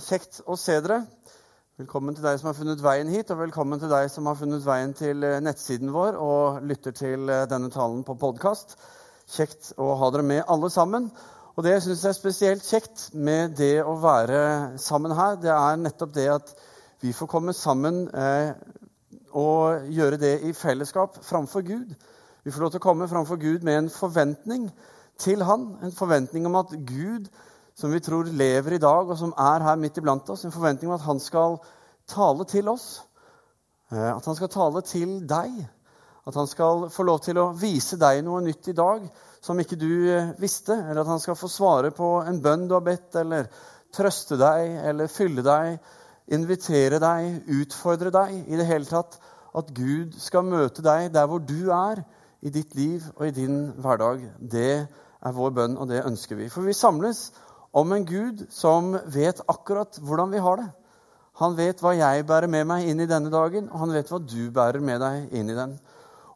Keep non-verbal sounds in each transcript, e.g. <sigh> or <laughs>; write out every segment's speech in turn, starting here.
Kjekt å se dere. Velkommen til deg som har funnet veien hit, og velkommen til deg som har funnet veien til eh, nettsiden vår og lytter til eh, denne talen på podkast. Kjekt å ha dere med, alle sammen. Og det jeg syns er spesielt kjekt med det å være sammen her, det er nettopp det at vi får komme sammen eh, og gjøre det i fellesskap framfor Gud. Vi får lov til å komme framfor Gud med en forventning til Han. En forventning om at Gud som vi tror lever i dag, og som er her midt iblant oss. En forventning om at han skal tale til oss. Eh, at han skal tale til deg. At han skal få lov til å vise deg noe nytt i dag som ikke du eh, visste. Eller at han skal få svare på en bønn du har bedt, eller trøste deg, eller fylle deg, invitere deg, utfordre deg. I det hele tatt at Gud skal møte deg der hvor du er i ditt liv og i din hverdag. Det er vår bønn, og det ønsker vi. For vi samles om en Gud som vet akkurat hvordan vi har det. Han vet hva jeg bærer med meg inn i denne dagen, og han vet hva du bærer med deg inn i den.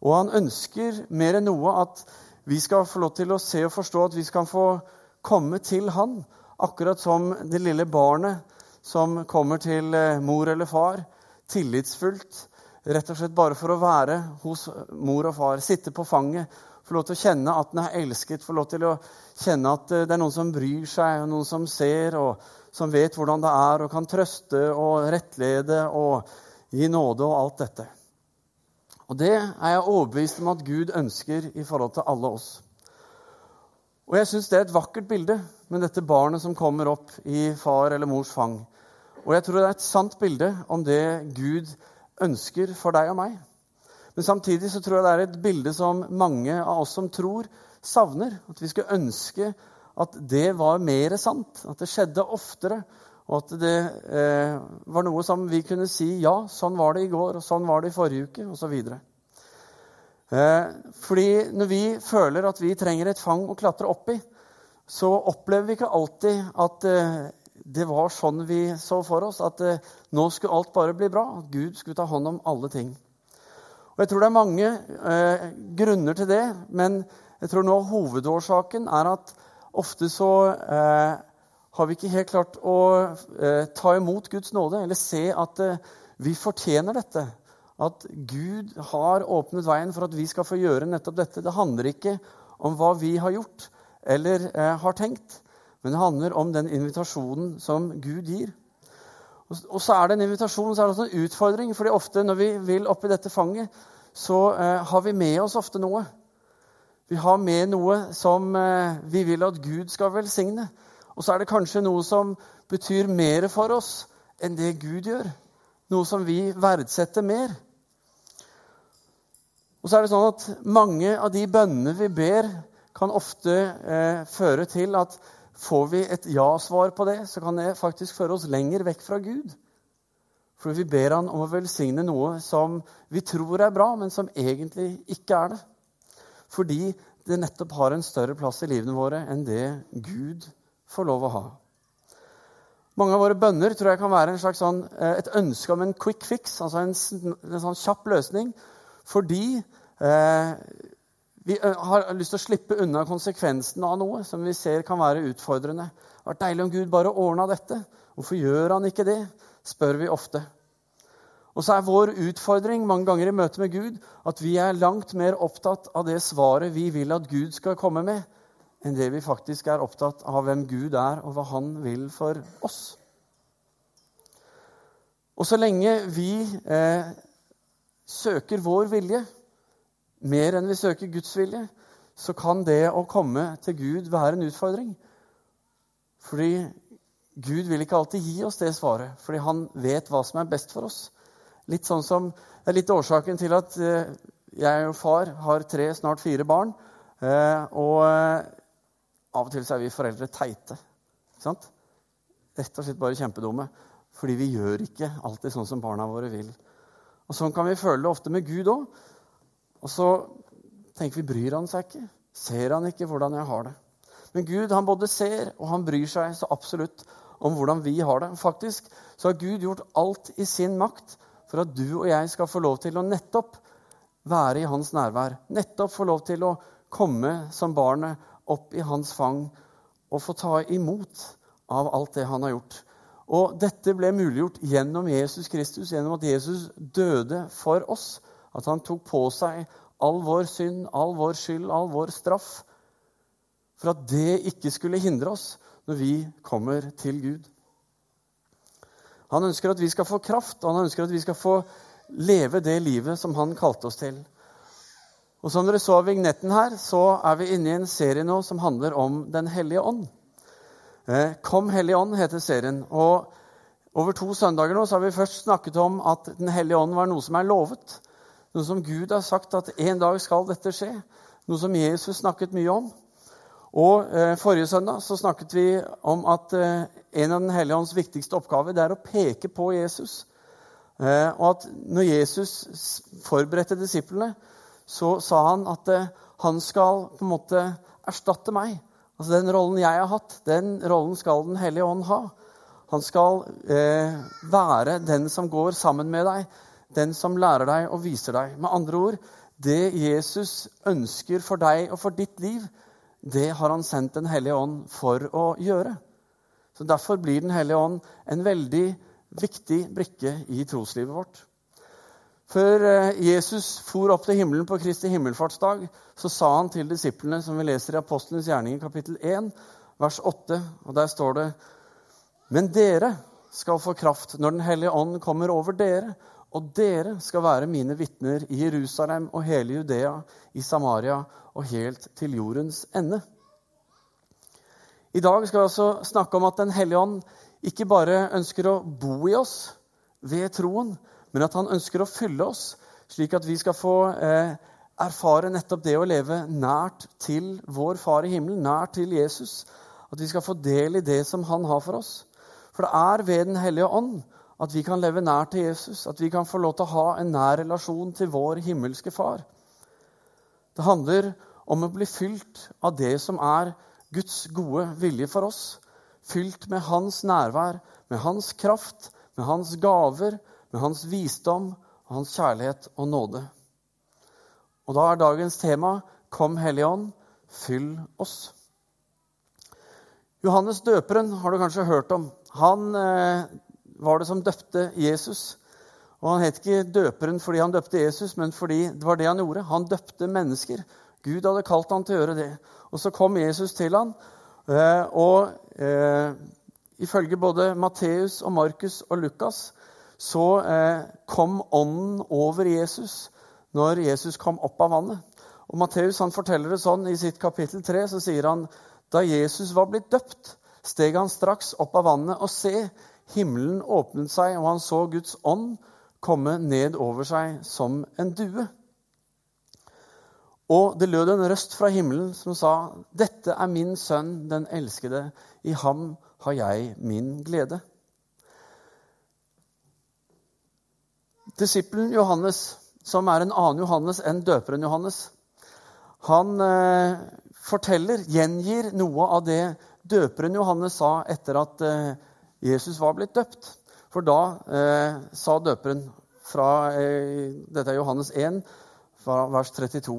Og han ønsker mer enn noe at vi skal få lov til å se og forstå at vi skal få komme til han, akkurat som det lille barnet som kommer til eh, mor eller far, tillitsfullt, rett og slett bare for å være hos mor og far, sitte på fanget få lov til å kjenne at den er elsket, få lov til å kjenne at eh, det er noen som bryr seg, og noen som ser, og som vet hvordan det er, og kan trøste og rettlede og gi nåde og alt dette. Og det er jeg overbevist om at Gud ønsker i forhold til alle oss. Og jeg syns det er et vakkert bilde med dette barnet som kommer opp i far eller mors fang. Og jeg tror det er et sant bilde om det Gud ønsker for deg og meg. Men samtidig så tror jeg det er et bilde som mange av oss som tror, savner. At vi skulle ønske at det var mer sant, at det skjedde oftere. Og at det eh, var noe som vi kunne si ja, sånn var det i går, og sånn var det i forrige uke, osv. Eh, fordi når vi føler at vi trenger et fang å klatre opp i, så opplever vi ikke alltid at eh, det var sånn vi så for oss. At eh, nå skulle alt bare bli bra. At Gud skulle ta hånd om alle ting. Og Jeg tror det er mange eh, grunner til det, men jeg tror nå hovedårsaken er at ofte så eh, har vi ikke helt klart å eh, ta imot Guds nåde, eller se at eh, vi fortjener dette. At Gud har åpnet veien for at vi skal få gjøre nettopp dette. Det handler ikke om hva vi har gjort eller eh, har tenkt, men det handler om den invitasjonen som Gud gir. Og så er det en invitasjon, så er det en utfordring. fordi ofte når vi vil oppi dette fanget, så eh, har vi med oss ofte noe. Vi har med noe som eh, vi vil at Gud skal velsigne. Og så er det kanskje noe som betyr mer for oss enn det Gud gjør. Noe som vi verdsetter mer. Og så er det sånn at mange av de bønnene vi ber, kan ofte eh, føre til at Får vi et ja-svar på det, så kan det faktisk føre oss lenger vekk fra Gud. For vi ber han om å velsigne noe som vi tror er bra, men som egentlig ikke er det. Fordi det nettopp har en større plass i livene våre enn det Gud får lov å ha. Mange av våre bønner tror jeg kan være sånn, eh, et ønske om en quick fix, altså en, en sånn kjapp løsning, fordi eh, vi har lyst til å slippe unna konsekvensen av noe som vi ser kan være utfordrende. Det hadde vært deilig om Gud bare ordna dette. Hvorfor gjør han ikke det? spør vi ofte. Og så er vår utfordring mange ganger i møte med Gud at vi er langt mer opptatt av det svaret vi vil at Gud skal komme med, enn det vi faktisk er opptatt av hvem Gud er, og hva han vil for oss. Og så lenge vi eh, søker vår vilje, mer enn vi søker Guds vilje, så kan det å komme til Gud være en utfordring. Fordi Gud vil ikke alltid gi oss det svaret, fordi han vet hva som er best for oss. Litt sånn som, Det er litt årsaken til at eh, jeg og far har tre, snart fire barn. Eh, og eh, av og til så er vi foreldre teite. Ikke sant? Rett og slett bare kjempedumme. Fordi vi gjør ikke alltid sånn som barna våre vil. Og Sånn kan vi føle det ofte med Gud òg. Og så tenker vi bryr han seg ikke? Ser han ikke hvordan jeg har det? Men Gud han både ser og han bryr seg så absolutt om hvordan vi har det. Faktisk så har Gud gjort alt i sin makt for at du og jeg skal få lov til å nettopp være i hans nærvær. Nettopp få lov til å komme som barnet opp i hans fang og få ta imot av alt det han har gjort. Og dette ble muliggjort gjennom Jesus Kristus, gjennom at Jesus døde for oss. At han tok på seg all vår synd, all vår skyld, all vår straff. For at det ikke skulle hindre oss når vi kommer til Gud. Han ønsker at vi skal få kraft, og han ønsker at vi skal få leve det livet som han kalte oss til. Og Som dere så av vignetten her, så er vi inne i en serie nå som handler om Den hellige ånd. Eh, Kom Hellige Ånd heter serien. og Over to søndager nå så har vi først snakket om at Den hellige ånd var noe som er lovet. Noe som Gud har sagt at en dag skal dette skje. Noe som Jesus snakket mye om. Og eh, Forrige søndag så snakket vi om at eh, en av Den hellige ånds viktigste oppgaver det er å peke på Jesus. Eh, og at når Jesus forberedte disiplene, så sa han at eh, han skal på en måte erstatte meg. Altså Den rollen jeg har hatt, den rollen skal Den hellige ånd ha. Han skal eh, være den som går sammen med deg, den som lærer deg og viser deg. Med andre ord, det Jesus ønsker for deg og for ditt liv, det har han sendt Den hellige ånd for å gjøre. Så Derfor blir Den hellige ånd en veldig viktig brikke i troslivet vårt. Før eh, Jesus for opp til himmelen på Kristi himmelfartsdag, så sa han til disiplene, som vi leser i Apostlenes gjerninger kapittel 1, vers 8, og der står det Men dere skal få kraft når Den hellige ånd kommer over dere, og dere skal være mine vitner i Jerusalem og hele Judea, i Samaria og helt til jordens ende. I dag skal vi også snakke om at Den hellige ånd ikke bare ønsker å bo i oss ved troen, men at han ønsker å fylle oss, slik at vi skal få eh, erfare nettopp det å leve nært til vår Far i himmelen, nært til Jesus. At vi skal få del i det som han har for oss. For det er ved Den hellige ånd at vi kan leve nær til Jesus, at vi kan få lov til å ha en nær relasjon til vår himmelske Far. Det handler om å bli fylt av det som er Guds gode vilje for oss. Fylt med Hans nærvær, med Hans kraft, med Hans gaver, med hans visdom, hans kjærlighet og nåde. Og da er dagens tema Kom, Hellige Ånd, fyll oss. Johannes døperen har du kanskje hørt om. Han eh, var det som døpte Jesus. Og Han het ikke døperen fordi han døpte Jesus, men fordi det var det han gjorde. Han døpte mennesker. Gud hadde kalt han til å gjøre det. Og så kom Jesus til han, eh, og eh, ifølge både Matteus og Markus og Lukas så eh, kom ånden over Jesus når Jesus kom opp av vannet. Og Matteus forteller det sånn i sitt kapittel 3, så sier han da Jesus var blitt døpt, steg han straks opp av vannet, og se, himmelen åpnet seg, og han så Guds ånd komme ned over seg som en due. Og det lød en røst fra himmelen som sa, 'Dette er min sønn, den elskede. I ham har jeg min glede.' Disippelen Johannes, som er en annen Johannes enn døperen Johannes, han eh, forteller, gjengir noe av det døperen Johannes sa etter at eh, Jesus var blitt døpt. For da eh, sa døperen fra eh, Dette er Johannes 1, fra vers 32.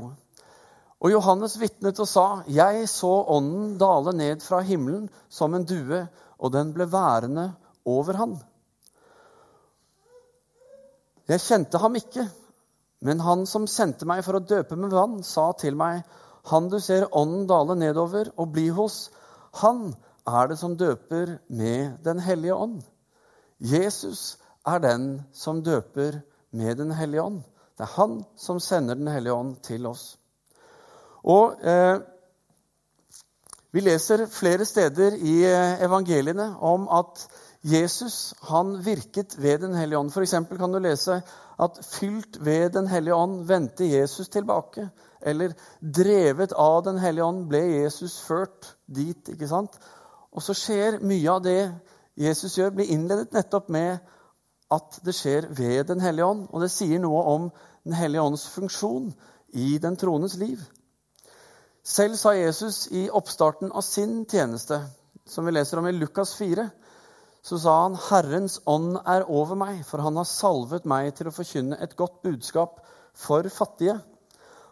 Og Johannes vitnet og sa, 'Jeg så Ånden dale ned fra himmelen som en due, og den ble værende over han.' Jeg kjente ham ikke, men han som sendte meg for å døpe med vann, sa til meg, Han du ser ånden dale nedover og bli hos, han er det som døper med Den hellige ånd. Jesus er den som døper med Den hellige ånd. Det er han som sender Den hellige ånd til oss. Og eh, Vi leser flere steder i eh, evangeliene om at Jesus han virket ved Den hellige ånd. F.eks. kan du lese at fylt ved Den hellige ånd vendte Jesus tilbake. Eller drevet av Den hellige ånd ble Jesus ført dit. ikke sant? Og så skjer mye av det Jesus gjør, blir innledet nettopp med at det skjer ved Den hellige ånd. Og det sier noe om Den hellige ånds funksjon i den troendes liv. Selv sa Jesus i oppstarten av sin tjeneste, som vi leser om i Lukas 4, så sa han, 'Herrens ånd er over meg, for han har salvet meg til å forkynne et godt budskap for fattige.'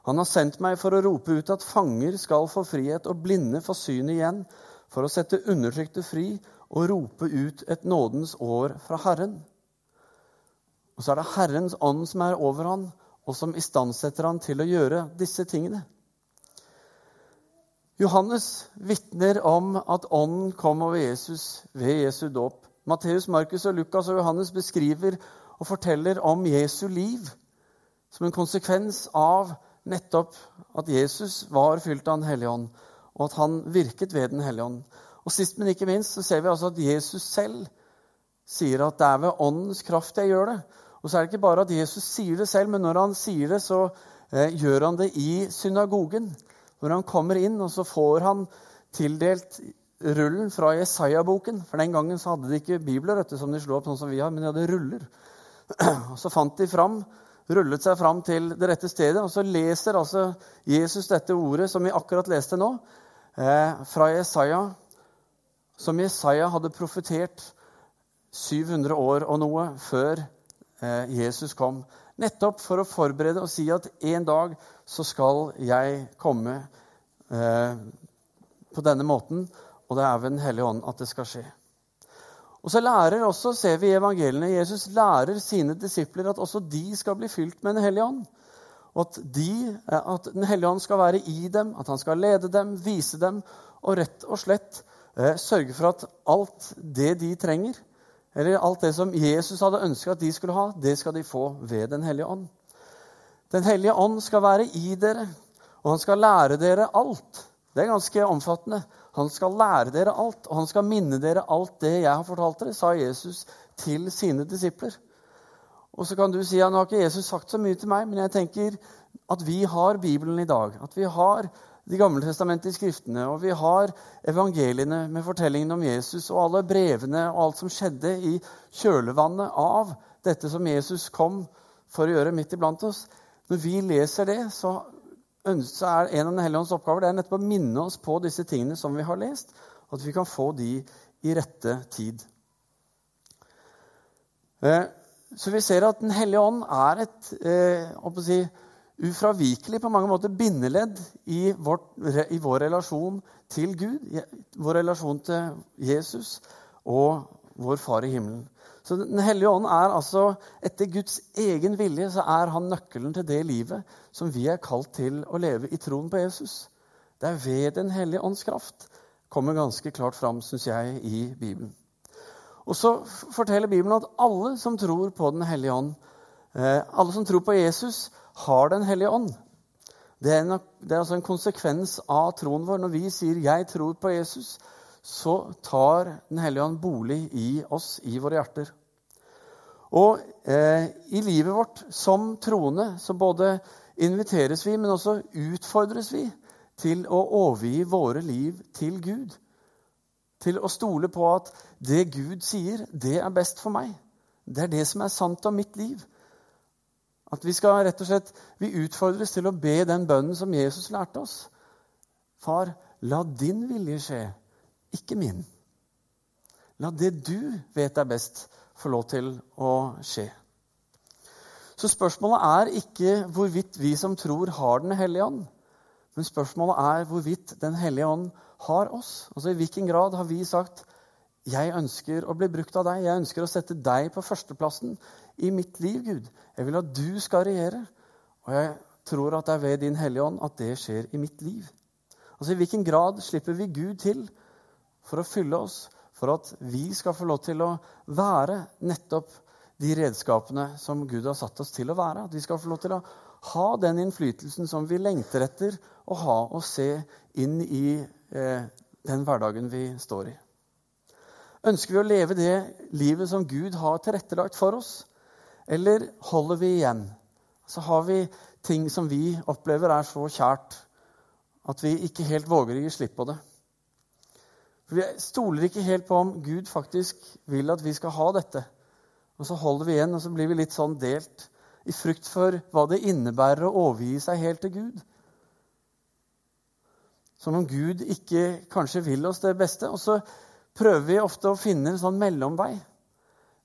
'Han har sendt meg for å rope ut at fanger skal få frihet, og blinde få syn igjen,' 'for å sette undertrykte fri og rope ut et nådens år fra Herren. Og så er det Herrens ånd som er over han, og som istandsetter han til å gjøre disse tingene. Johannes vitner om at ånden kom over Jesus ved Jesu dåp. Matteus, Markus, og Lukas og Johannes beskriver og forteller om Jesu liv som en konsekvens av nettopp at Jesus var fylt av Den hellige ånd, og at han virket ved Den hellige ånd. Og Sist, men ikke minst, så ser vi altså at Jesus selv sier at det er ved åndens kraft jeg gjør det. Og så er det ikke bare at Jesus sier det selv, men når han sier det, så eh, gjør han det i synagogen. Når han kommer inn, og så får han tildelt rullen fra Jesaja-boken. For den gangen så hadde de ikke bibler vet som de slo opp sånn som vi har, men de hadde ruller. <clears throat> Og Så fant de fram, rullet seg fram til det rette stedet, og så leser altså Jesus dette ordet som vi akkurat leste nå, fra Jesaja, som Jesaja hadde profetert 700 år og noe før eh, Jesus kom. Nettopp for å forberede og si at en dag så skal jeg komme eh, på denne måten, og det er ved Den hellige ånd at det skal skje. Og så lærer også, ser vi i evangeliene, Jesus lærer sine disipler at også de skal bli fylt med Den hellige ånd. At, de, at Den hellige ånd skal være i dem, at han skal lede dem, vise dem og rett og slett eh, sørge for at alt det de trenger, eller alt det som Jesus hadde ønska at de skulle ha, det skal de få ved Den hellige ånd. Den hellige ånd skal være i dere, og han skal lære dere alt. Det er ganske omfattende. Han skal lære dere alt, og han skal minne dere alt det jeg har fortalt dere, sa Jesus til sine disipler. Og så kan du si ja, nå har ikke Jesus sagt så mye til meg, men jeg tenker at vi har Bibelen i dag. At vi har De gamle testamentet i Skriftene, og vi har evangeliene med fortellingen om Jesus og alle brevene og alt som skjedde i kjølvannet av dette som Jesus kom for å gjøre midt iblant oss. Når vi leser det, så er en av Den hellige ånds oppgaver det er nettopp å minne oss på disse tingene som vi har lest, at vi kan få de i rette tid. Eh, så vi ser at Den hellige ånd er et eh, si, ufravikelig på mange måter bindeledd i, vårt, i vår relasjon til Gud, vår relasjon til Jesus og vår Far i himmelen. Så Den hellige ånd er altså, etter Guds egen vilje, så er han nøkkelen til det livet som vi er kalt til å leve i troen på Jesus. Det er ved Den hellige ånds kraft. kommer ganske klart fram, syns jeg, i Bibelen. Og så forteller Bibelen at alle som tror på Den hellige ånd, eh, alle som tror på Jesus, har Den hellige ånd. Det er, en, det er altså en konsekvens av troen vår. Når vi sier 'jeg tror på Jesus', så tar Den hellige ånd bolig i oss, i våre hjerter. Og eh, i livet vårt som troende så både inviteres vi, men også utfordres vi til å overgi våre liv til Gud. Til å stole på at det Gud sier, det er best for meg. Det er det som er sant om mitt liv. At vi skal rett og slett, vi utfordres til å be den bønnen som Jesus lærte oss. Far, la din vilje skje ikke min. La det du vet er best, få lov til å skje. Så spørsmålet er ikke hvorvidt vi som tror, har Den hellige ånd. Men spørsmålet er hvorvidt Den hellige ånd har oss. Altså I hvilken grad har vi sagt jeg ønsker å bli brukt av deg. Jeg ønsker å sette deg på førsteplassen i mitt liv, Gud. Jeg vil at du skal regjere. Og jeg tror at det er ved Din Hellige Ånd at det skjer i mitt liv. Altså I hvilken grad slipper vi Gud til for å fylle oss, for at vi skal få lov til å være nettopp de redskapene som Gud har satt oss til å være. At vi skal få lov til å ha den innflytelsen som vi lengter etter å ha og se inn i den hverdagen vi står i. Ønsker vi å leve det livet som Gud har tilrettelagt for oss, eller holder vi igjen? Så har vi ting som vi opplever er så kjært at vi ikke helt våger å gi slipp på det. For Vi stoler ikke helt på om Gud faktisk vil at vi skal ha dette. Og så holder vi igjen, og så blir vi litt sånn delt i frykt for hva det innebærer å overgi seg helt til Gud. Som om Gud ikke kanskje vil oss det beste. Og så prøver vi ofte å finne en sånn mellomvei.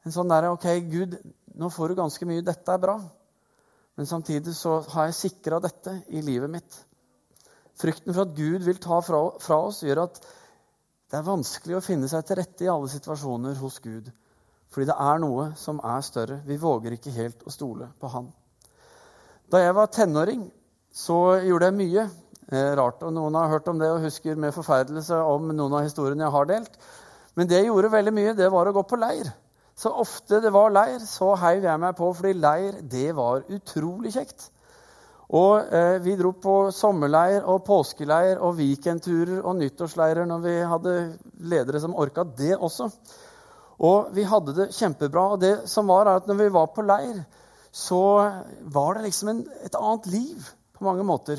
En sånn der, OK, Gud, nå får du ganske mye. Dette er bra. Men samtidig så har jeg sikra dette i livet mitt. Frykten for at Gud vil ta fra, fra oss, gjør at Det er vanskelig å finne seg til rette i alle situasjoner hos Gud. Fordi det er noe som er større. Vi våger ikke helt å stole på Han. Da jeg var tenåring, så gjorde jeg mye rart. Og noen har hørt om det og husker med forferdelse om noen av historiene jeg har delt. Men det jeg gjorde veldig mye, det var å gå på leir. Så ofte det var leir, så heiv jeg meg på, fordi leir, det var utrolig kjekt. Og eh, vi dro på sommerleir og påskeleir og weekendturer og nyttårsleirer når vi hadde ledere som orka det også. Og vi hadde det kjempebra. Og det som var, er at når vi var på leir, så var det liksom en, et annet liv på mange måter.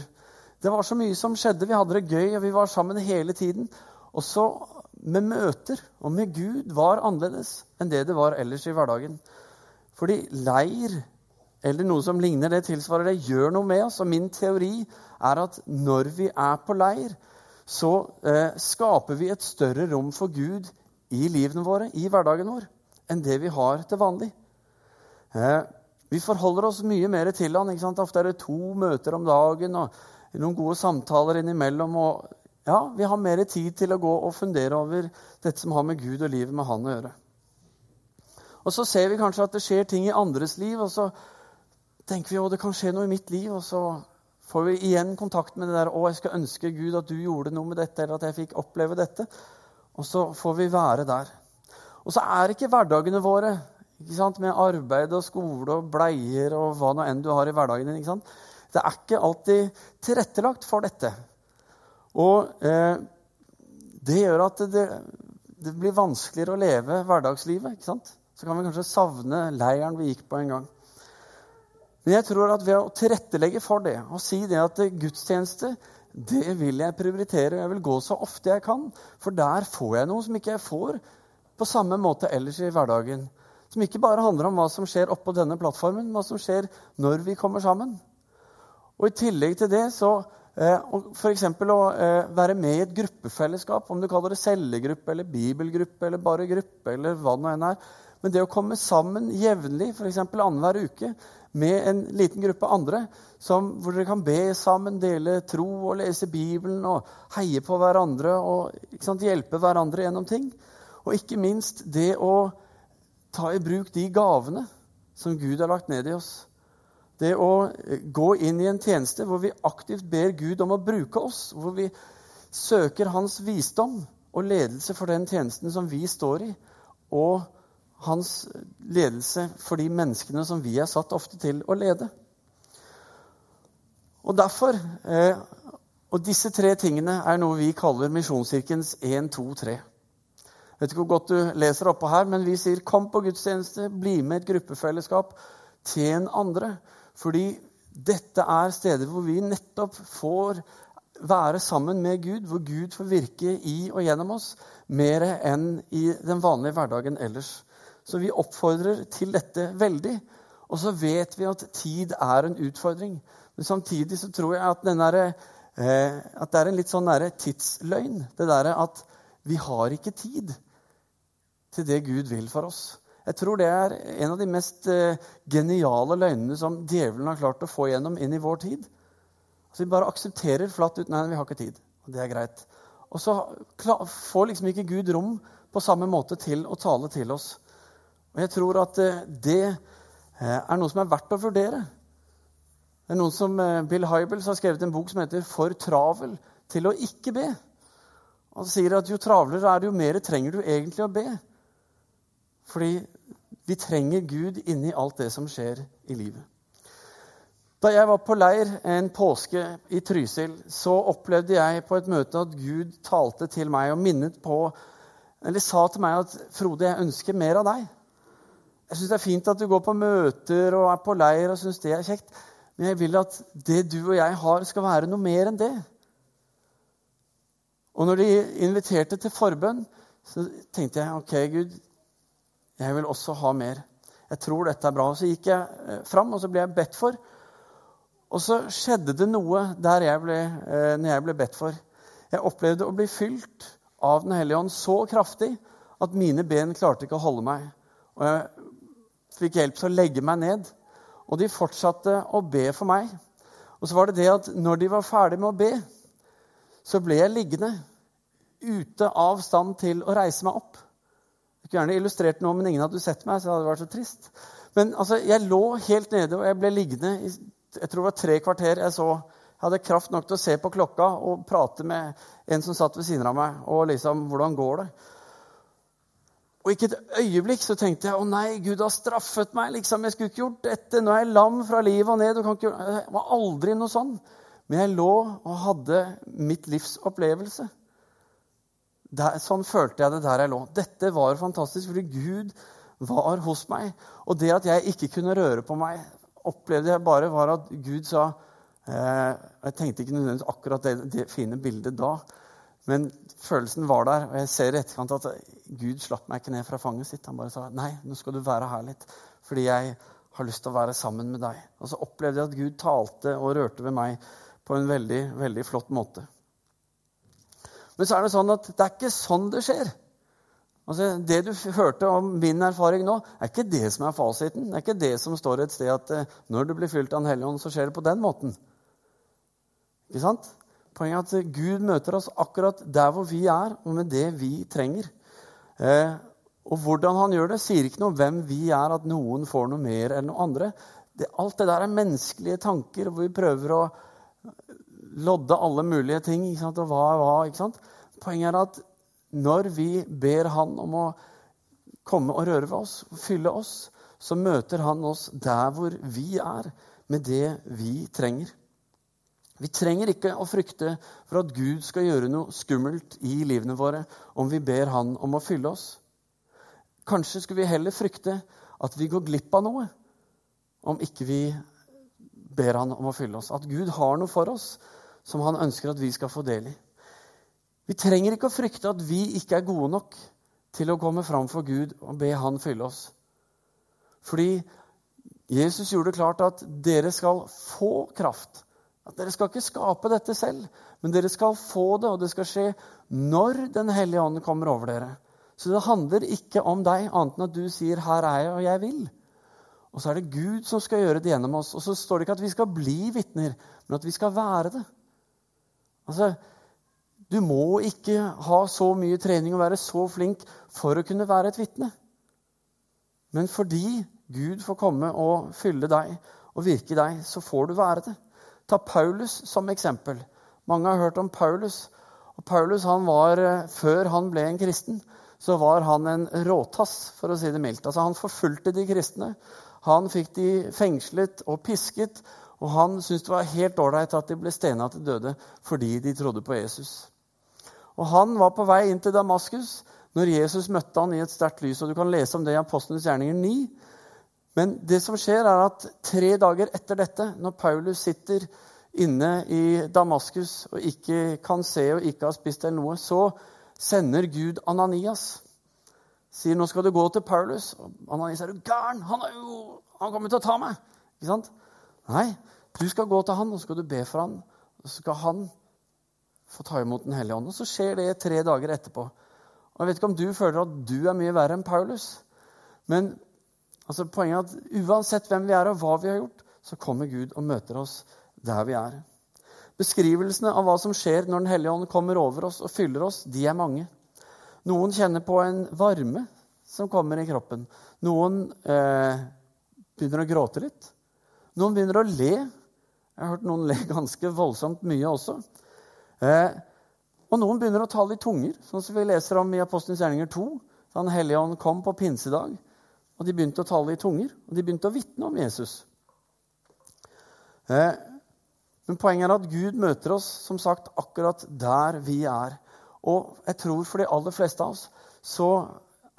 Det var så mye som skjedde. Vi hadde det gøy, og vi var sammen hele tiden. Også med møter og med Gud var annerledes enn det det var ellers i hverdagen. Fordi leir eller noe som ligner det, tilsvarer det, gjør noe med oss. Og min teori er at når vi er på leir, så eh, skaper vi et større rom for Gud i livene våre, i hverdagen vår, enn det vi har til vanlig. Eh, vi forholder oss mye mer til han. ikke sant? Ofte er det to møter om dagen og noen gode samtaler innimellom. og ja, Vi har mer tid til å gå og fundere over dette som har med Gud og livet med Han å gjøre. Og Så ser vi kanskje at det skjer ting i andres liv, og så tenker vi at det kan skje noe i mitt liv, og så får vi igjen kontakt med det der 'Å, jeg skal ønske Gud at du gjorde noe med dette', eller at jeg fikk oppleve dette. Og så får vi være der. Og så er ikke hverdagene våre ikke sant, med arbeid og skole og bleier og hva nå enn du har i hverdagen din. Det er ikke alltid tilrettelagt for dette. Og eh, det gjør at det, det, blir vanskeligere å leve hverdagslivet. ikke sant? Så kan vi kanskje savne leiren vi gikk på en gang. Men jeg tror at ved å tilrettelegge for det og si det at gudstjeneste det vil jeg prioritere. Jeg vil gå så ofte jeg kan, for der får jeg noe som ikke jeg får på samme måte ellers i hverdagen. Som ikke bare handler om hva som skjer oppå denne plattformen, men hva som skjer når vi kommer sammen. Og I tillegg til det så eh, f.eks. å eh, være med i et gruppefellesskap, om du kaller det cellegruppe eller bibelgruppe eller bare gruppe, eller hva det enn er. Men det å komme sammen jevnlig, f.eks. annenhver uke, med en liten gruppe andre som, hvor dere kan be sammen, dele tro og lese Bibelen og heie på hverandre og sant, hjelpe hverandre gjennom ting. Og ikke minst det å ta i bruk de gavene som Gud har lagt ned i oss. Det å gå inn i en tjeneste hvor vi aktivt ber Gud om å bruke oss, hvor vi søker Hans visdom og ledelse for den tjenesten som vi står i, og hans ledelse for de menneskene som vi er satt ofte til å lede. Og derfor eh, Og disse tre tingene er noe vi kaller Misjonskirkens 1, 2, 3. Jeg vet ikke hvor godt du leser oppå her, men vi sier 'kom på gudstjeneste', bli med i et gruppefellesskap, tjen andre. Fordi dette er steder hvor vi nettopp får være sammen med Gud, hvor Gud får virke i og gjennom oss mer enn i den vanlige hverdagen ellers. Så vi oppfordrer til dette veldig. Og så vet vi at tid er en utfordring. Men samtidig så tror jeg at, der, eh, at det er en litt sånn tidsløgn. Det derre at vi har ikke tid til det Gud vil for oss. Jeg tror det er en av de mest eh, geniale løgnene som djevelen har klart å få gjennom inn i vår tid. Altså Vi bare aksepterer flatt ut nei, vi har ikke tid. Og det er greit. Og så får liksom ikke Gud rom på samme måte til å tale til oss. Og jeg tror at eh, det eh, er noe som er verdt å vurdere. Det er noen som, Bill Hybels har skrevet en bok som heter 'For travel til å ikke be'. Han sier at jo travlere er det, jo mer trenger du egentlig å be. Fordi vi trenger Gud inni alt det som skjer i livet. Da jeg var på leir en påske i Trysil, så opplevde jeg på et møte at Gud talte til meg og minnet på, eller sa til meg at 'Frode, jeg ønsker mer av deg'. Jeg syns det er fint at du går på møter og er på leir og syns det er kjekt. Men jeg vil at det du og jeg har, skal være noe mer enn det. Og når de inviterte til forbønn, så tenkte jeg OK, Gud, jeg vil også ha mer. Jeg tror dette er bra. Så gikk jeg eh, fram, og så ble jeg bedt for. Og så skjedde det noe der jeg ble, eh, når jeg ble bedt for. Jeg opplevde å bli fylt av Den hellige ånd så kraftig at mine ben klarte ikke å holde meg. Og jeg fikk hjelp til å legge meg ned. Og de fortsatte å be for meg. Og så var det det at når de var ferdig med å be, så ble jeg liggende ute av stand til å reise meg opp. Kunne gjerne illustrert noe, men ingen hadde sett meg, så det hadde vært så trist. Men altså, jeg lå helt nede, og jeg ble liggende i jeg tror det var tre kvarter. Jeg, så, jeg hadde kraft nok til å se på klokka og prate med en som satt ved siden av meg. og liksom, hvordan går det? Og ikke et øyeblikk så tenkte jeg å nei, Gud har straffet meg. liksom, Jeg skulle ikke gjort dette. Nå er jeg lam fra livet og ned. Ikke. Det var aldri noe sånn. Men jeg lå og hadde mitt livs opplevelse. Der, sånn følte jeg det der jeg lå. Dette var fantastisk, fordi Gud var hos meg. Og det at jeg ikke kunne røre på meg, opplevde jeg bare var at Gud sa eh, Jeg tenkte ikke nødvendigvis akkurat det, det, fine bildet da, men følelsen var der. Og jeg ser i etterkant at Gud slapp meg ikke ned fra fanget sitt. Han bare sa nei, nå skal du være her litt, fordi jeg har lyst til å være sammen med deg. Og så opplevde jeg at Gud talte og rørte ved meg på en veldig, veldig flott måte. Men så er det sånn at det er ikke sånn det skjer. Altså, det du hørte om min erfaring nå, er ikke det som er fasiten. Det er ikke det som står et sted at eh, når du blir fylt av Den hellige ånd, så skjer det på den måten. Ikke sant? Poenget er at Gud møter oss akkurat der hvor vi er, og med det vi trenger. Eh, og hvordan han gjør det, sier ikke noe om hvem vi er, at noen får noe mer enn noe andre. Det, alt det der er menneskelige tanker hvor vi prøver å lodde alle mulige ting. Og hva er hva? ikke sant? Poenget er at når vi ber Han om å komme og røre ved oss, fylle oss, så møter Han oss der hvor vi er, med det vi trenger. Vi trenger ikke å frykte for at Gud skal gjøre noe skummelt i livene våre om vi ber Han om å fylle oss. Kanskje skulle vi heller frykte at vi går glipp av noe om ikke vi ber Han om å fylle oss. At Gud har noe for oss som Han ønsker at vi skal få del i. Vi trenger ikke å frykte at vi ikke er gode nok til å komme fram for Gud og be Han fylle oss. Fordi Jesus gjorde det klart at dere skal få kraft. At Dere skal ikke skape dette selv, men dere skal få det, og det skal skje når Den hellige ånd kommer over dere. Så det handler ikke om deg, annet enn at du sier 'Her er jeg, og jeg vil'. Og så er det Gud som skal gjøre det gjennom oss. Og så står det ikke at vi skal bli vitner, men at vi skal være det. Altså, du må ikke ha så mye trening og være så flink for å kunne være et vitne. Men fordi Gud får komme og fylle deg og virke i deg, så får du være det. Ta Paulus som eksempel. Mange har hørt om Paulus. Og Paulus han var, eh, Før han ble en kristen, så var han en råtass, for å si det mildt. Altså, han forfulgte de kristne. Han fikk de fengslet og pisket. Og han syntes det var helt ålreit at de ble stena til døde fordi de trodde på Jesus. Og Han var på vei inn til Damaskus når Jesus møtte han i et sterkt lys. og Du kan lese om det i Apostlenes gjerninger 9. Men det som skjer, er at tre dager etter dette, når Paulus sitter inne i Damaskus og ikke kan se og ikke har spist eller noe, så sender Gud Ananias. Sier nå skal du gå til Paulus. Og Ananias er jo gæren? Han, er jo, han kommer til å ta meg. Ikke sant? Nei, du skal gå til han og så skal du be for han. Og så skal han få ta imot Den hellige ånd. Og så skjer det tre dager etterpå. Og Jeg vet ikke om du føler at du er mye verre enn Paulus. Men altså, poenget er at uansett hvem vi er og hva vi har gjort, så kommer Gud og møter oss der vi er. Beskrivelsene av hva som skjer når Den hellige ånd kommer over oss og fyller oss, de er mange. Noen kjenner på en varme som kommer i kroppen. Noen eh, begynner å gråte litt. Noen begynner å le. Jeg har hørt noen le <laughs> ganske voldsomt mye også. Eh, og noen begynner å tale i tunger, sånn som vi leser om i Apostelens gjerninger 2. Da Den hellige ånd kom på pinsedag, og de begynte å tale i tunger. Og de begynte å vitne om Jesus. Eh, men poenget er at Gud møter oss som sagt, akkurat der vi er. Og jeg tror for de aller fleste av oss så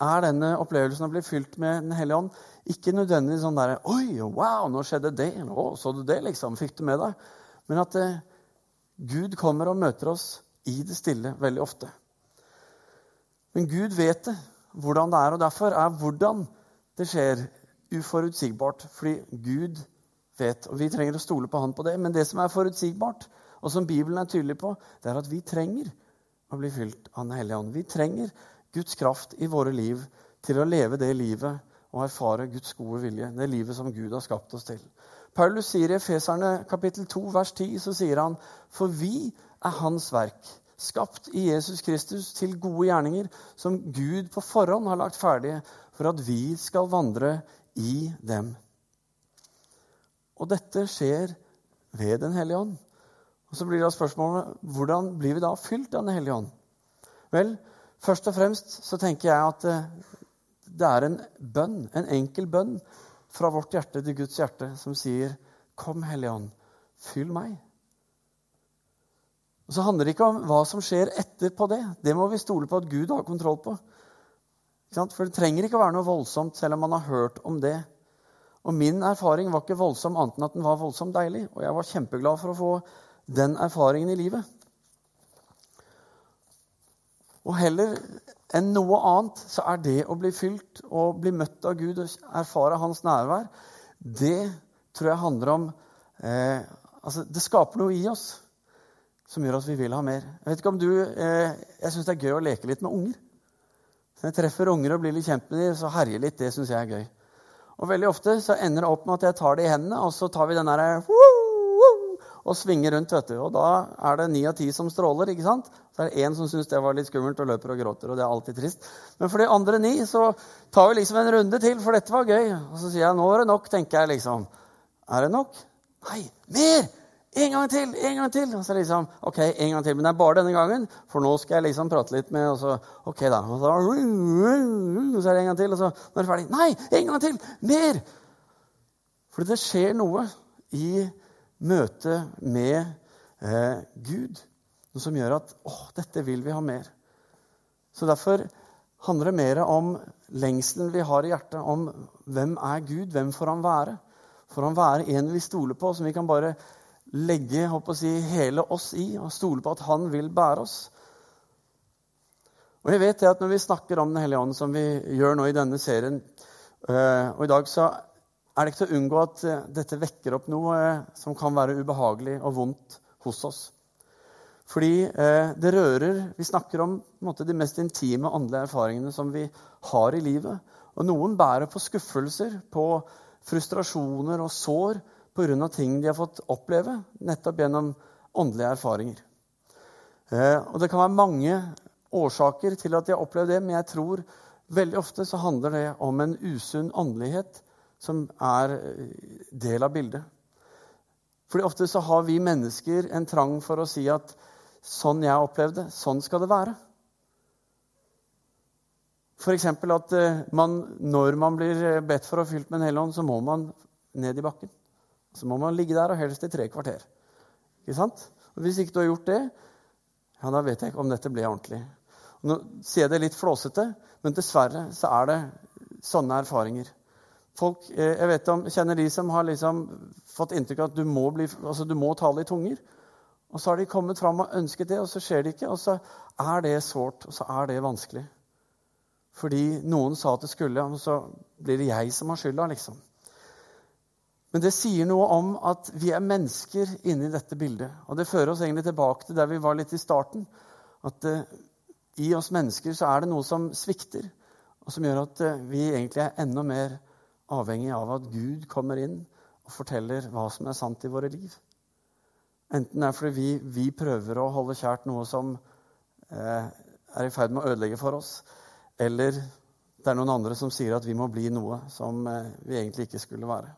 er denne opplevelsen å bli fylt med Den hellige ånd ikke nødvendigvis sånn derre Oi, wow, nå skjedde det. Å, så du det, liksom? Fikk du med deg? Men at eh, Gud kommer og møter oss i det stille veldig ofte. Men Gud vet det, hvordan det er, og derfor er hvordan det skjer, uforutsigbart. Fordi Gud vet, og vi trenger å stole på Han på det. Men det som er forutsigbart, og som Bibelen er tydelig på, det er at vi trenger å bli fylt av Den hellige ånd. Vi trenger Guds kraft i våre liv til å leve det livet og erfare Guds gode vilje. Det livet som Gud har skapt oss til. Paulus sier i Efeserne kapittel 2 vers 10 så sier han, for vi er Hans verk, Skapt i Jesus Kristus til gode gjerninger som Gud på forhånd har lagt ferdige for at vi skal vandre i dem. Og dette skjer ved Den hellige ånd. Og Så blir da spørsmålet hvordan blir vi da fylt av Den hellige ånd? Vel, først og fremst så tenker jeg at eh, det er en bønn, en enkel bønn fra vårt hjerte til Guds hjerte, som sier, 'Kom, Hellige Ånd, fyll meg'. Og Så handler det ikke om hva som skjer etterpå det. Det må vi stole på at Gud har kontroll på. For det trenger ikke å være noe voldsomt, selv om man har hørt om det. Og min erfaring var ikke voldsom annet enn at den var voldsomt deilig. Og jeg var kjempeglad for å få den erfaringen i livet. Og heller enn noe annet så er det å bli fylt og bli møtt av Gud og erfare hans nærvær, det tror jeg handler om eh, altså Det skaper noe i oss som gjør at vi vil ha mer. Jeg vet ikke om du, eh, jeg syns det er gøy å leke litt med unger. Når jeg treffer unger og blir litt kjent med dem, så herjer litt. Det syns jeg er gøy. Og veldig ofte så ender det opp med at jeg tar det i hendene, og så tar vi den derre og svinger rundt. vet du. Og da er det ni av ti som stråler. ikke sant? Så er det én som syns det var litt skummelt og løper og gråter. og det er alltid trist. Men for de andre ni så tar vi liksom en runde til, for dette var gøy. Og så sier jeg nå er det nok, tenker jeg liksom. Er det nok? Nei, mer! En gang til! En gang til! Og så liksom, ok, en gang til, Men det er bare denne gangen, for nå skal jeg liksom prate litt med og så, Ok, da. Og så, så er det en gang til, og så nå er det ferdig. Nei, en gang til! Mer! Fordi det skjer noe i møte med eh, Gud. Noe som gjør at å, dette vil vi ha mer. Så derfor handler det mer om lengselen vi har i hjertet, om hvem er Gud, hvem får han være? Får han være en vi stoler på, som vi kan bare legge si, hele oss i, og stole på at han vil bære oss? Og jeg vet at Når vi snakker om Den hellige ånd, som vi gjør nå i denne serien eh, Og i dag så er det ikke til å unngå at eh, dette vekker opp noe eh, som kan være ubehagelig og vondt hos oss. Fordi eh, det rører Vi snakker om måte, de mest intime åndelige erfaringene som vi har i livet. Og noen bærer på skuffelser, på frustrasjoner og sår pga. ting de har fått oppleve nettopp gjennom åndelige erfaringer. Og Det kan være mange årsaker til at de har opplevd det, men jeg tror veldig ofte så handler det om en usunn åndelighet som er eh, del av bildet. Fordi ofte så har vi mennesker en trang for å si at sånn jeg opplevde, sånn skal det være. F.eks. at eh, man, når man blir eh, bedt for å fylt med en hel hånd, så må man ned i bakken. Så må man ligge der, og helst i tre kvarter. Ikke sant? Og Hvis ikke du har gjort det, ja, da vet jeg ikke om dette ble ordentlig. Nå sier jeg det litt flåsete, men dessverre så er det sånne erfaringer. Folk, eh, jeg vet om, kjenner de som har liksom fått inntrykk av at du må, bli, altså du må tale i tunger. Og så har de kommet fram og ønsket det, og så skjer det ikke. Og så er det sårt, og så er det vanskelig. Fordi noen sa at det skulle, og så blir det jeg som har skylda, liksom. Men det sier noe om at vi er mennesker inni dette bildet. Og det fører oss egentlig tilbake til der vi var litt i starten. At uh, i oss mennesker så er det noe som svikter, og som gjør at uh, vi egentlig er enda mer avhengig av at Gud kommer inn og forteller hva som er sant i våre liv. Enten det er fordi vi, vi prøver å holde kjært noe som eh, er i ferd med å ødelegge for oss, eller det er noen andre som sier at vi må bli noe som eh, vi egentlig ikke skulle være.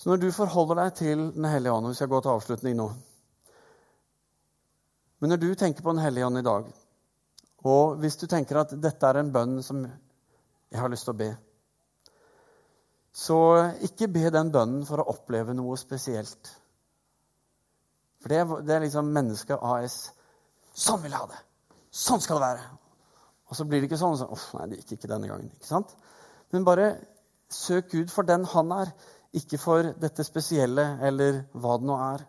Så når du forholder deg til Den hellige ånd Vi skal gå til avslutning nå. Men når du tenker på Den hellige ånd i dag, og hvis du tenker at dette er en bønn som jeg har lyst til å be. Så ikke be den bønnen for å oppleve noe spesielt. For det det er liksom mennesket AS. Sånn vil jeg ha det! Sånn skal det være! Og så blir det ikke sånn. Så, Uff, nei, det gikk ikke denne gangen. ikke sant? Men bare søk Gud for den han er, ikke for dette spesielle eller hva det nå er.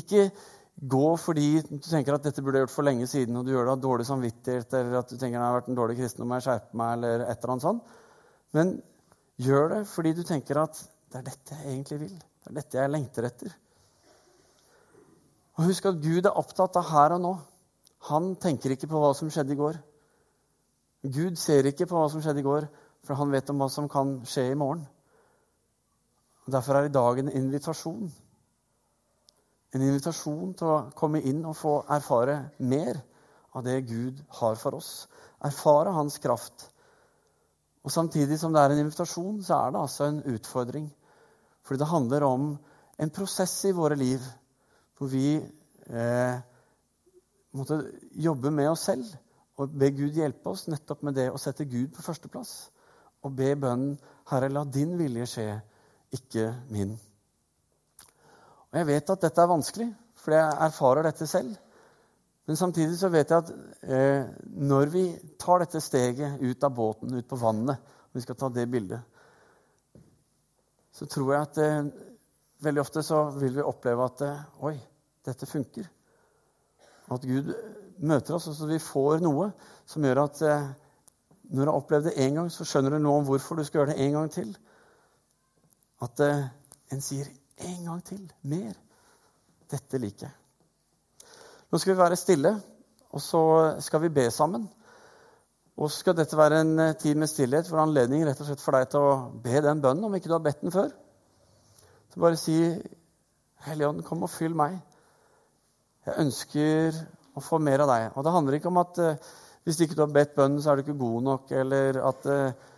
Ikke gå fordi du tenker at dette burde jeg gjort for lenge siden, og du gjør det av dårlig samvittighet, eller at du tenker at jeg har vært en dårlig kristen og må skjerpe meg, eller et eller annet sånt. Men gjør det fordi du tenker at det er dette jeg egentlig vil. Det er dette jeg lengter etter. Og Husk at Gud er opptatt av her og nå. Han tenker ikke på hva som skjedde i går. Gud ser ikke på hva som skjedde i går, for han vet om hva som kan skje i morgen. Derfor er i dag en invitasjon En invitasjon til å komme inn og få erfare mer av det Gud har for oss. Erfare hans kraft. Og Samtidig som det er en invitasjon, så er det altså en utfordring. Fordi det handler om en prosess i våre liv hvor vi eh, måtte jobbe med oss selv og be Gud hjelpe oss nettopp med det å sette Gud på førsteplass. Og be bønnen 'Herre, la din vilje skje, ikke min'. Og Jeg vet at dette er vanskelig, for jeg erfarer dette selv. Men samtidig så vet jeg at eh, når vi tar dette steget ut av båten, ut på vannet, og vi skal ta det bildet, så tror jeg at eh, veldig ofte så vil vi oppleve at eh, Oi, dette funker. At Gud møter oss, og så vi får noe som gjør at eh, når du har opplevd det én gang, så skjønner du nå om hvorfor du skal gjøre det en gang til. At eh, en sier en gang til. Mer. Dette liker jeg. Nå skal vi være stille, og så skal vi be sammen. Og så skal dette være en eh, tid med stillhet for anledning rett og slett for deg til å be den bønnen om ikke du har bedt den før. Så bare si, Hellige kom og fyll meg. Jeg ønsker å få mer av deg. Og det handler ikke om at eh, hvis ikke du har bedt bønnen, så er du ikke god nok, eller at eh,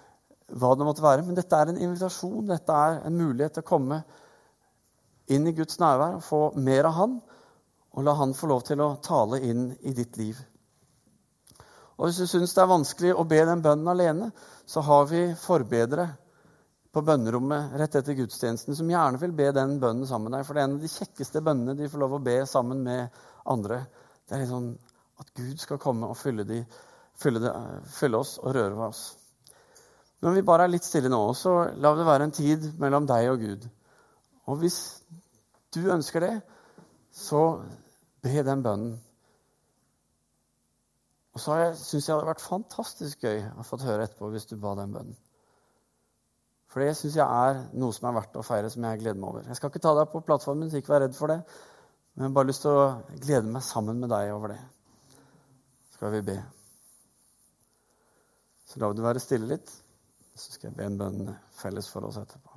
hva det måtte være. Men dette er en invitasjon. Dette er en mulighet til å komme inn i Guds nærvær få mer av Han, og la Han få lov til å tale inn i ditt liv. Og Hvis du syns det er vanskelig å be den bønnen alene, så har vi forbedere på bønnerommet rett etter gudstjenesten som gjerne vil be den bønnen sammen med deg. For det er en av de kjekkeste bønnene de får lov å be sammen med andre. Det er litt sånn at Gud skal komme og fylle, de, fylle, de, fylle oss og røre ved oss. Når vi bare er litt stille nå, så la det være en tid mellom deg og Gud. Og hvis du ønsker det, så be den bønnen. Og så syns jeg det hadde vært fantastisk gøy å få høre etterpå hvis du ba den bønnen. For det syns jeg er noe som er verdt å feire, som jeg gleder meg over. Jeg skal ikke ta deg på plattformen, så ikke vær redd for det. Men jeg har bare lyst til å glede meg sammen med deg over det. Skal vi be. Så la det være stille litt, så skal jeg be en bønn felles for oss etterpå.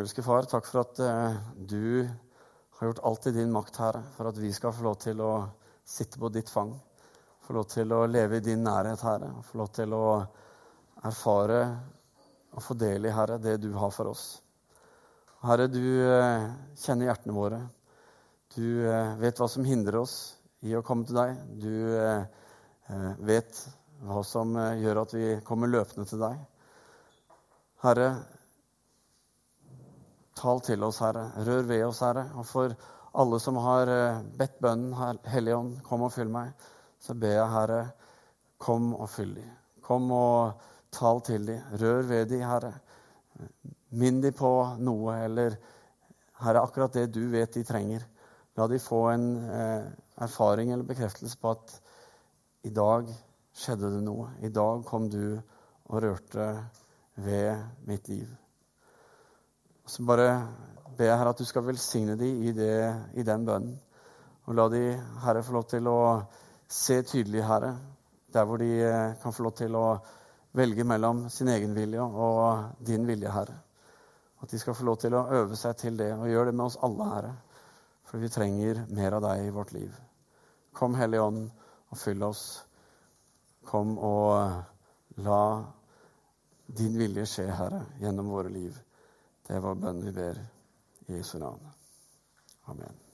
Himmelske Far, takk for at uh, du har gjort alt i din makt, Herre, for at vi skal få lov til å sitte på ditt fang. Få lov til å leve i din nærhet, Herre. Få lov til å erfare og få del i, Herre, det du har for oss. Herre, du uh, kjenner hjertene våre. Du uh, vet hva som hindrer oss i å komme til deg. Du vet hva som gjør at vi kommer løpende til deg. Herre, Tal til oss, Herre. Rør ved oss, Herre. Og for alle som har eh, bedt bønnen, Hellige Ånd, kom og fyll meg, så ber jeg, Herre, kom og fyll dem. Kom og tal til dem. Rør ved dem, Herre. Minn dem på noe, eller Herre, akkurat det du vet de trenger. La de få en eh, erfaring eller bekreftelse på at i dag skjedde det noe. I dag kom du og rørte ved mitt liv. Så bare ber jeg Herre at du skal velsigne dem i, det, i den bønnen. Og la de, Herre, få lov til å se tydelig, Herre, der hvor de eh, kan få lov til å velge mellom sin egen vilje og din vilje, Herre. At de skal få lov til å øve seg til det, og gjøre det med oss alle, Herre. For vi trenger mer av deg i vårt liv. Kom, Hellige Ånd, og fyll oss. Kom og la din vilje skje, Herre, gjennom våre liv. Det var bønnen bønn vi ber i Jesu navn. Amen.